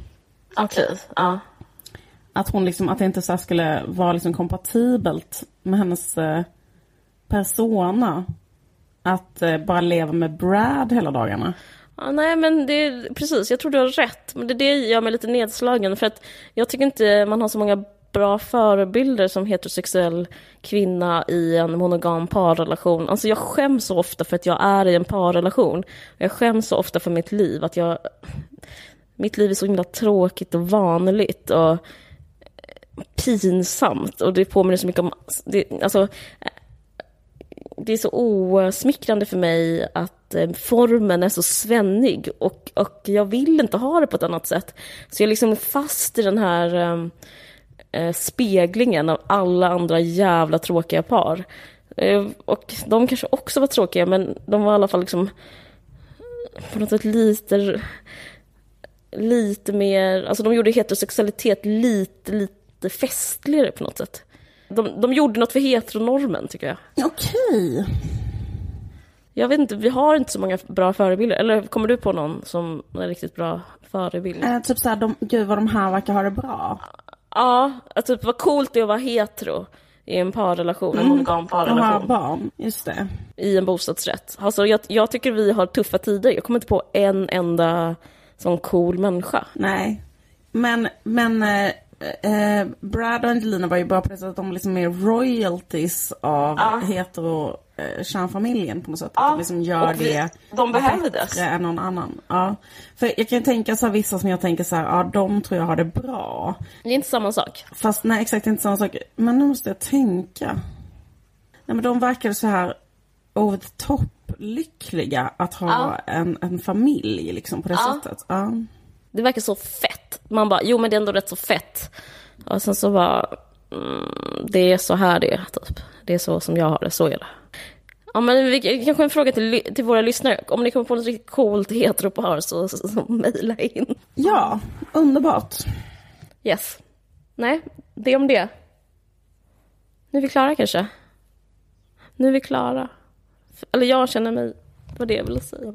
Okej, okay, ja. Att hon liksom, att det inte så skulle vara liksom kompatibelt med hennes eh, persona. Att eh, bara leva med Brad hela dagarna. Ja, nej men det är precis, jag tror du har rätt. Men det, det gör mig lite nedslagen för att jag tycker inte man har så många bra förebilder som heterosexuell kvinna i en monogam parrelation. Alltså jag skäms så ofta för att jag är i en parrelation. Jag skäms så ofta för mitt liv att jag... mitt liv är så himla tråkigt och vanligt och pinsamt och det påminner så mycket om, det, alltså, det är så osmickrande för mig att eh, formen är så svennig och, och jag vill inte ha det på ett annat sätt. Så jag är liksom fast i den här eh, eh, speglingen av alla andra jävla tråkiga par. Eh, och de kanske också var tråkiga, men de var i alla fall liksom på något sätt lite, lite mer, alltså de gjorde heterosexualitet lite, lite festligare på något sätt. De, de gjorde något för heteronormen, tycker jag. Okej. Jag vet inte, vi har inte så många bra förebilder. Eller kommer du på någon som är riktigt bra förebild? Eh, typ såhär, de, gud vad de här verkar ha det bra. Ja, att typ vad coolt det är att vara hetero i en parrelation, en monogam De har parrelation, barn, just det. i en bostadsrätt. Alltså jag, jag tycker vi har tuffa tider. Jag kommer inte på en enda sån cool människa. Nej. Men, men eh, Brad och Angelina var ju bra på det sättet att de liksom är royalties av Ja. hetero eh, kärnfamiljen på något sätt. Att de liksom gör vi- det de behövdes. bättre än någon annan. Ja. För jag kan tänka så här, vissa som jag tänker så här, ja de tror jag har det bra. Det är inte samma sak. Fast nej exakt inte samma sak. Men nu måste jag tänka. Nej men de verkar så här over the top lyckliga att ha Ja. en, en familj liksom på det Ja. sättet. Ja. Det verkar så fett. Man bara, jo men det är ändå rätt så fett. Och sen så bara, mm, det är så här det är, typ. Det är så som jag har det, så är det. Ja men vi, kanske en fråga till, till våra lyssnare. Om ni kommer på något riktigt coolt heteropar så, så, så mejla in. ja, underbart. Yes. Nej, det om det. Nu är vi klara kanske? Nu är vi klara. Eller jag känner mig, var det jag ville säga.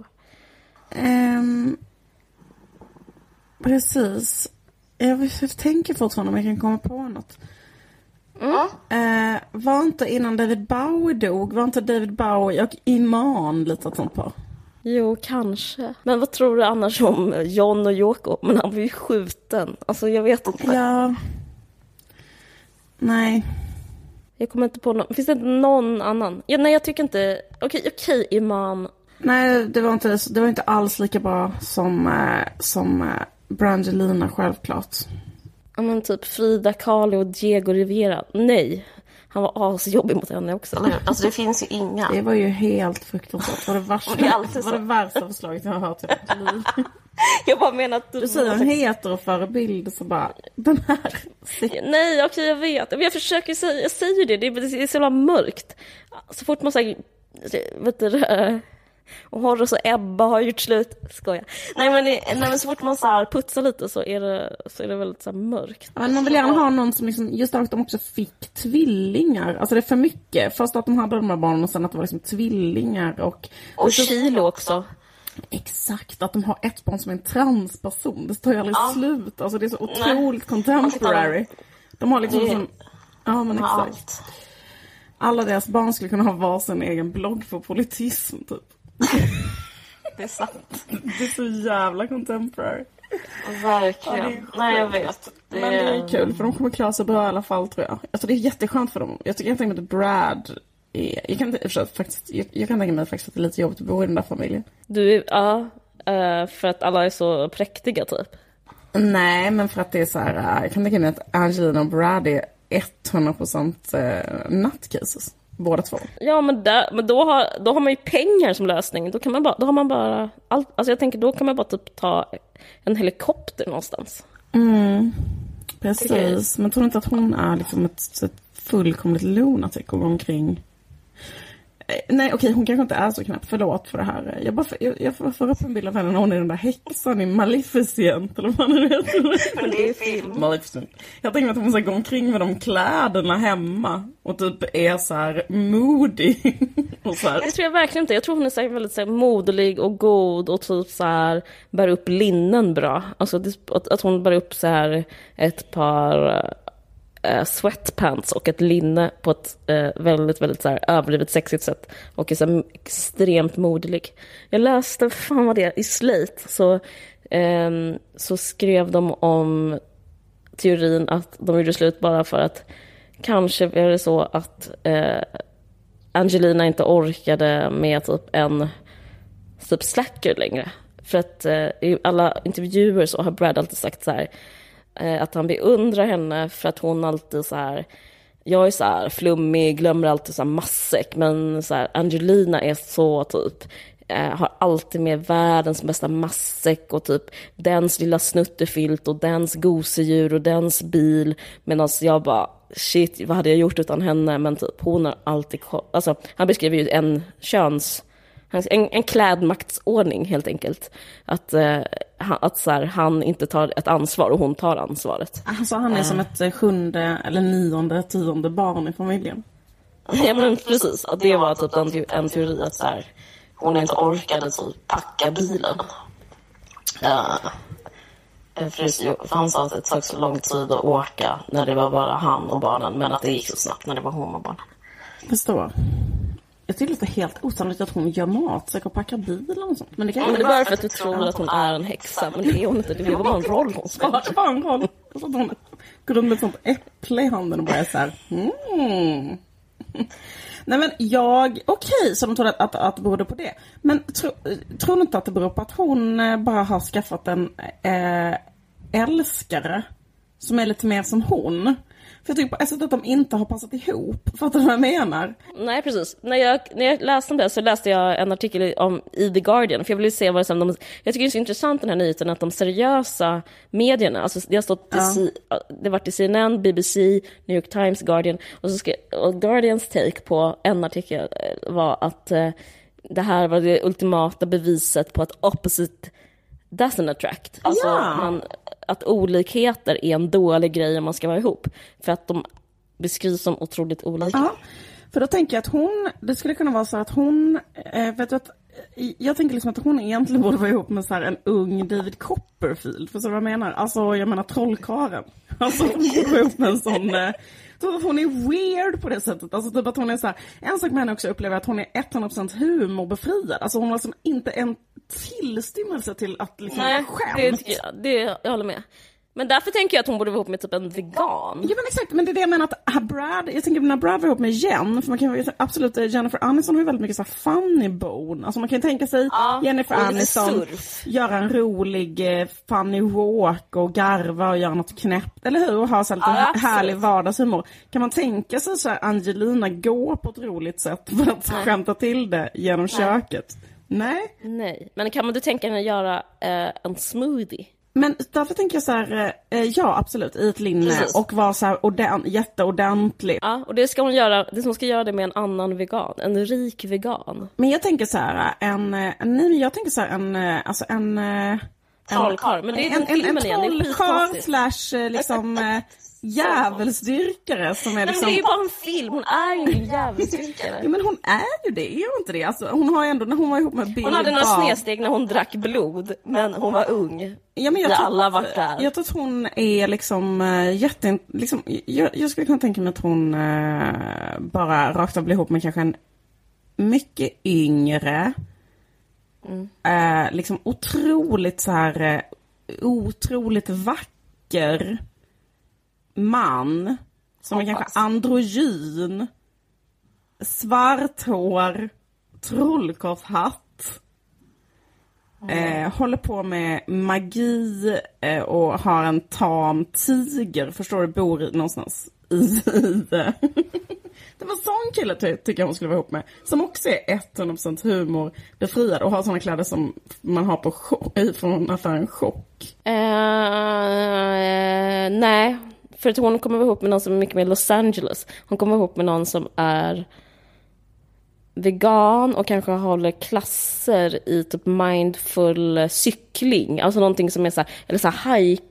Ehm, precis. Jag, tänker fortfarande om jag kan komma på något. Eh, var inte innan David Bowie dog, var inte David Bowie och Iman lite sånt par? Jo, kanske. Men vad tror du annars om John och Yoko? Men han var ju skjuten. Alltså jag vet inte. Ja. Nej. Jag kommer inte på någon. Finns det inte någon annan? Ja, nej, jag tycker inte... Okej, okej, Iman. Nej, det var inte, det var inte alls lika bra som, eh, som eh, Brangelina självklart. Ja, men typ Frida Kahlo och Diego Rivera. Nej. Han var asjobbig mot henne också. Alltså det finns ju inga. Det var ju helt fruktansvärt. Det var det värsta, Det var det värsta förslaget jag har hört i mitt liv. [LAUGHS] Jag bara menar att du... Du säger en heteroförebild så bara, den här. Nej, okej, jag vet. Men jag försöker säga, jag säger det. Det är, det är så jävla mörkt. Så fort man säger, vet du det, och Horace och Ebba har gjort slut. Skoja. Nej men, det- nej, men så fort man så här putsar lite så är det, så är det väldigt så mörkt. Men man vill gärna ha någon som liksom, just att de också fick tvillingar. Alltså det är för mycket. Först att de hade de här barnen och sen att det var liksom tvillingar och... Och Kilo också. Exakt, att de har ett barn som är en transperson. Det tar ju aldrig slut. Alltså det är så otroligt contemporary. De har liksom Det- som... Ja men exakt. Alla deras barn skulle kunna ha varsin egen blogg för politism typ. Det är sant. Det är så jävla contemporary. Verkligen. Nej, jag vet. Det Men det är kul för de kommer klara sig bra i alla fall tror jag. Alltså det är jätteskönt för dem. Jag tycker jag tänker att Brad är, jag kan, faktiskt, jag, jag kan tänka mig faktiskt att det är lite jobbigt att bo i den där familjen. Du, ja. eh, För att alla är så präktiga typ. Nej, men för att det är så här, äh, jag kan tänka mig att Angelina och Brad är 100% uh, nutcases. Båda två. Ja, men, där, men då, har, då har man ju pengar som lösning. Då, kan man bara, då har man bara... Allt, alltså jag tänker, då kan man bara typ ta en helikopter någonstans. Precis, men tror du inte att hon är liksom ett, ett fullkomligt lunatic och går omkring? Eh, Nej okej, hon kanske inte är så knäpp, förlåt för det här. Jag, bara, jag, jag får upp en bild av henne när hon är den där häxan i Maleficent, eller vad det heter. [LAUGHS] Men det är film. Maleficent. Jag tänker att hon ska gå omkring med de kläderna hemma och typ är så här moody. [LAUGHS] och så här. Det tror jag verkligen inte. Jag tror hon är så här väldigt så här moderlig och god och typ så här bär upp linnen bra. Alltså att, att hon bär upp så här ett par eh, sweatpants och ett linne på ett eh, väldigt, väldigt så här överdrivet sexigt sätt och är så här extremt moderlig. Jag läste, fan vad det är, i Slate så, eh, så skrev de om teorin att de gjorde slut bara för att kanske är det så att eh, Angelina inte orkade med typ en typ slacker längre. För att eh, i alla intervjuer så har Brad alltid sagt så här, Eh, att han beundrar henne för att hon alltid så här, jag är så här flummig, glömmer alltid så här massäck, men så här, Angelina är så typ, eh, har alltid med världens bästa matsäck och typ dens lilla snuttefilt och dens gosedjur och dens bil. Medan jag bara, shit, vad hade jag gjort utan henne? Men typ hon har alltid Alltså, han beskriver ju en köns... En, en klädmaktsordning helt enkelt. Att, eh, att så här, han inte tar ett ansvar och hon tar ansvaret. Alltså han är som ett eh, sjunde eller nionde, tionde barn i familjen. Ja men precis, att det var typ en, en teori att så här, hon inte orkade typ packa bilen. Uh, för han sa att det tog så lång tid att åka när det var bara han och barnen, men att det gick så snabbt när det var hon och barnen. Förstår. Jag tycker det är helt osannolikt att hon gör matsäck och packar bil och sånt. Men det, kan ja, men det är bara för att du tror att hon är en häxa, men det är hon inte. Det var bara en [LAUGHS] roll hon spelar. det var en roll. Så att hon går runt med ett sånt äpple i handen och bara är så här, mm. Nej men jag, okej, okay, så de trodde att, att, att det berodde på det. Men tro, tror du inte att det beror på att hon eh, bara har skaffat en eh, älskare som är lite mer som hon? För jag tycker på ett sätt att de inte har passat ihop. Fattar du vad jag menar? Nej, precis. När jag, när jag läste om det så läste jag en artikel om i The Guardian. För jag ville se vad det som de... Jag tycker det är så intressant den här nyheten att de seriösa medierna, alltså det har stått ja. C, det har varit i CNN, BBC, New York Times, Guardian. Och, så ska, och Guardians take på en artikel eh, var att eh, det här var det ultimata beviset på att opposite doesn't attract. Alltså ja. man, att olikheter är en dålig grej om man ska vara ihop. För att de beskrivs som otroligt olika. Ja, för då tänker jag att hon, det skulle kunna vara så att hon, eh, vet du att jag tänker liksom att hon egentligen borde vara ihop med så en ung David Copperfield. Förstår du vad jag menar? Alltså jag menar trollkaren. [LAUGHS] Alltså hon borde vara ihop med en sån eh, att hon är weird på det sättet. Alltså typ att hon är så här, en sak med henne också upplever att hon är 100% humorbefriad. Alltså hon har liksom inte en tillstymmelse till att liksom Nej, skämt. Det, det, jag håller med. Men därför tänker jag att hon borde vara ihop med typ en vegan. Ja men exakt, men det är det jag menar att Brad, jag tänker när Brad var ihop med Jen, för man kan absolut, Jennifer Aniston har ju väldigt mycket så funny bone. Alltså man kan tänka sig ja, Jennifer Aniston göra en rolig eh, funny walk och garva och göra något knäppt, eller hur? Och ha så lite ja, härlig vardagshumor. Kan man tänka sig så Angelina gå på ett roligt sätt för att Nej. skämta till det genom Nej. köket? Nej. Nej, men kan man du tänka henne göra eh, en smoothie? Men därför tänker jag så här, eh, ja absolut, i ett linne Precis. och vara så här orden, jätteordentlig. Ja, och det ska hon göra, det hon ska göra det med en annan vegan, en rik vegan. Men jag tänker så här, en, nej men jag tänker så här, en, alltså en... Trollkarl, men det är en, en, en, en trollkarl slash liksom [LAUGHS] djävulsdyrkare som är liksom... Men det är ju bara en film, hon är ju en [LAUGHS] djävulsdyrkare. ja men hon är ju det, är hon inte det? Alltså, hon har ändå, när hon var ihop med Bill Hon hade några snedsteg när hon drack blod, men hon var ung. Ja, men jag tror, alla var där. Jag tror att hon är liksom äh, jätte... Liksom, jag, jag skulle kunna tänka mig att hon äh, bara rakt av blir ihop med kanske en mycket yngre, mm. äh, liksom otroligt så här, otroligt vacker man som är kanske androgyn, svart hår, trollkarlshatt, mm. eh, håller på med magi eh, och har en tam tiger, förstår du, bor i, någonstans i, i [LAUGHS] Det var sån kille ty tycker jag hon skulle vara ihop med. Som också är 100% humorbefriad och har såna kläder som man har på [LAUGHS] från affären Chock. Uh, uh, nej, för att hon kommer vara ihop med någon som är mycket mer Los Angeles. Hon kommer vara ihop med någon som är vegan och kanske håller klasser i typ mindful cykling. Alltså någonting som är så här, eller så här hike,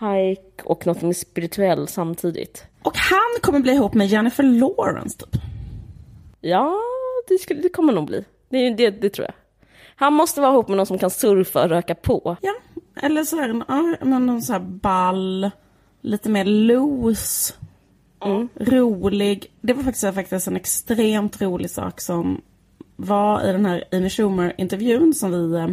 hike och något spirituellt samtidigt. Och han kommer bli ihop med Jennifer Lawrence typ? Ja, det, skulle, det kommer nog bli. Det, det, det tror jag. Han måste vara ihop med någon som kan surfa och röka på. Ja, eller så är det någon så här ball lite mer loose. Mm. Rolig. Det var faktiskt, faktiskt en extremt rolig sak som var i den här Amy Schumer-intervjun som vi eh,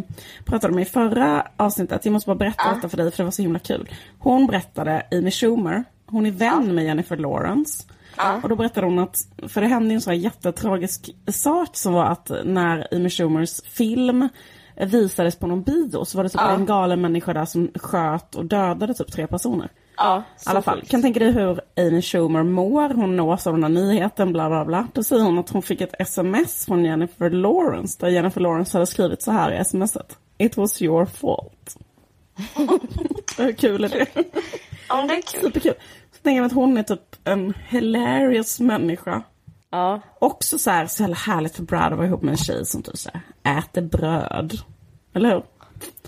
pratade om i förra avsnittet. Jag måste bara berätta ah. detta för dig för det var så himla kul. Hon berättade, Amy Schumer, hon är vän ah. med Jennifer Lawrence. Ah. Och då berättade hon att, för det hände en sån här jättetragisk sak som var att när Amy Schumers film visades på någon bio så var det typ en galen människa där som sköt och dödade typ tre personer. Ja, I alla fall, kan tänka dig hur Amy Schumer mår. Hon nås av den här nyheten, bla bla bla. Då säger hon att hon fick ett sms från Jennifer Lawrence. Där Jennifer Lawrence hade skrivit så här i smset. It was your fault. [LAUGHS] hur kul är det? Ja, det är kul. Superkul. Så tänker jag att hon är typ en hilarious människa. Ja, Också så här, så jävla härligt för Brad att vara ihop med en tjej som typ så här, äter bröd. Eller hur?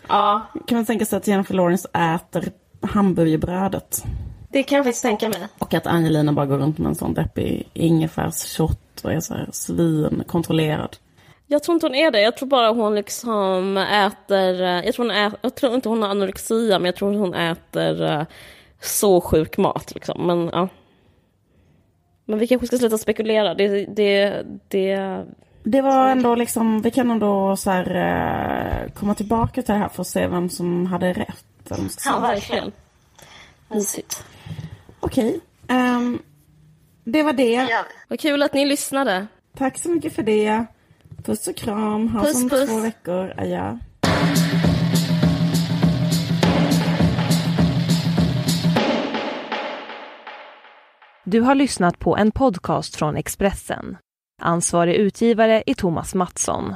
ja. Kan man tänka sig att Jennifer Lawrence äter hamburgerbrödet? Det kan jag faktiskt tänka mig. Och att Angelina bara går runt med en sån deppig ingefärsshot och är så här svinkontrollerad. Jag tror inte hon är det. Jag tror bara hon liksom äter... eh, Jag tror, hon ä, jag tror inte hon har anorexia, men jag tror hon äter eh, så sjuk mat. Liksom. Men ja. Men vi kanske ska sluta spekulera. Det, det, det, Det var ändå liksom, vi kan ändå så här, eh, komma tillbaka till det här för att se vem som hade rätt. Vad man ska säga. Ja, verkligen. Mysigt. Okej, ehm, det var det. Vi. vad kul att ni lyssnade. Tack så mycket för det. Puss och kram, ha Puss, som puss. två veckor, adjö. Du har lyssnat på en podcast från Expressen. Ansvarig utgivare är Thomas Mattsson.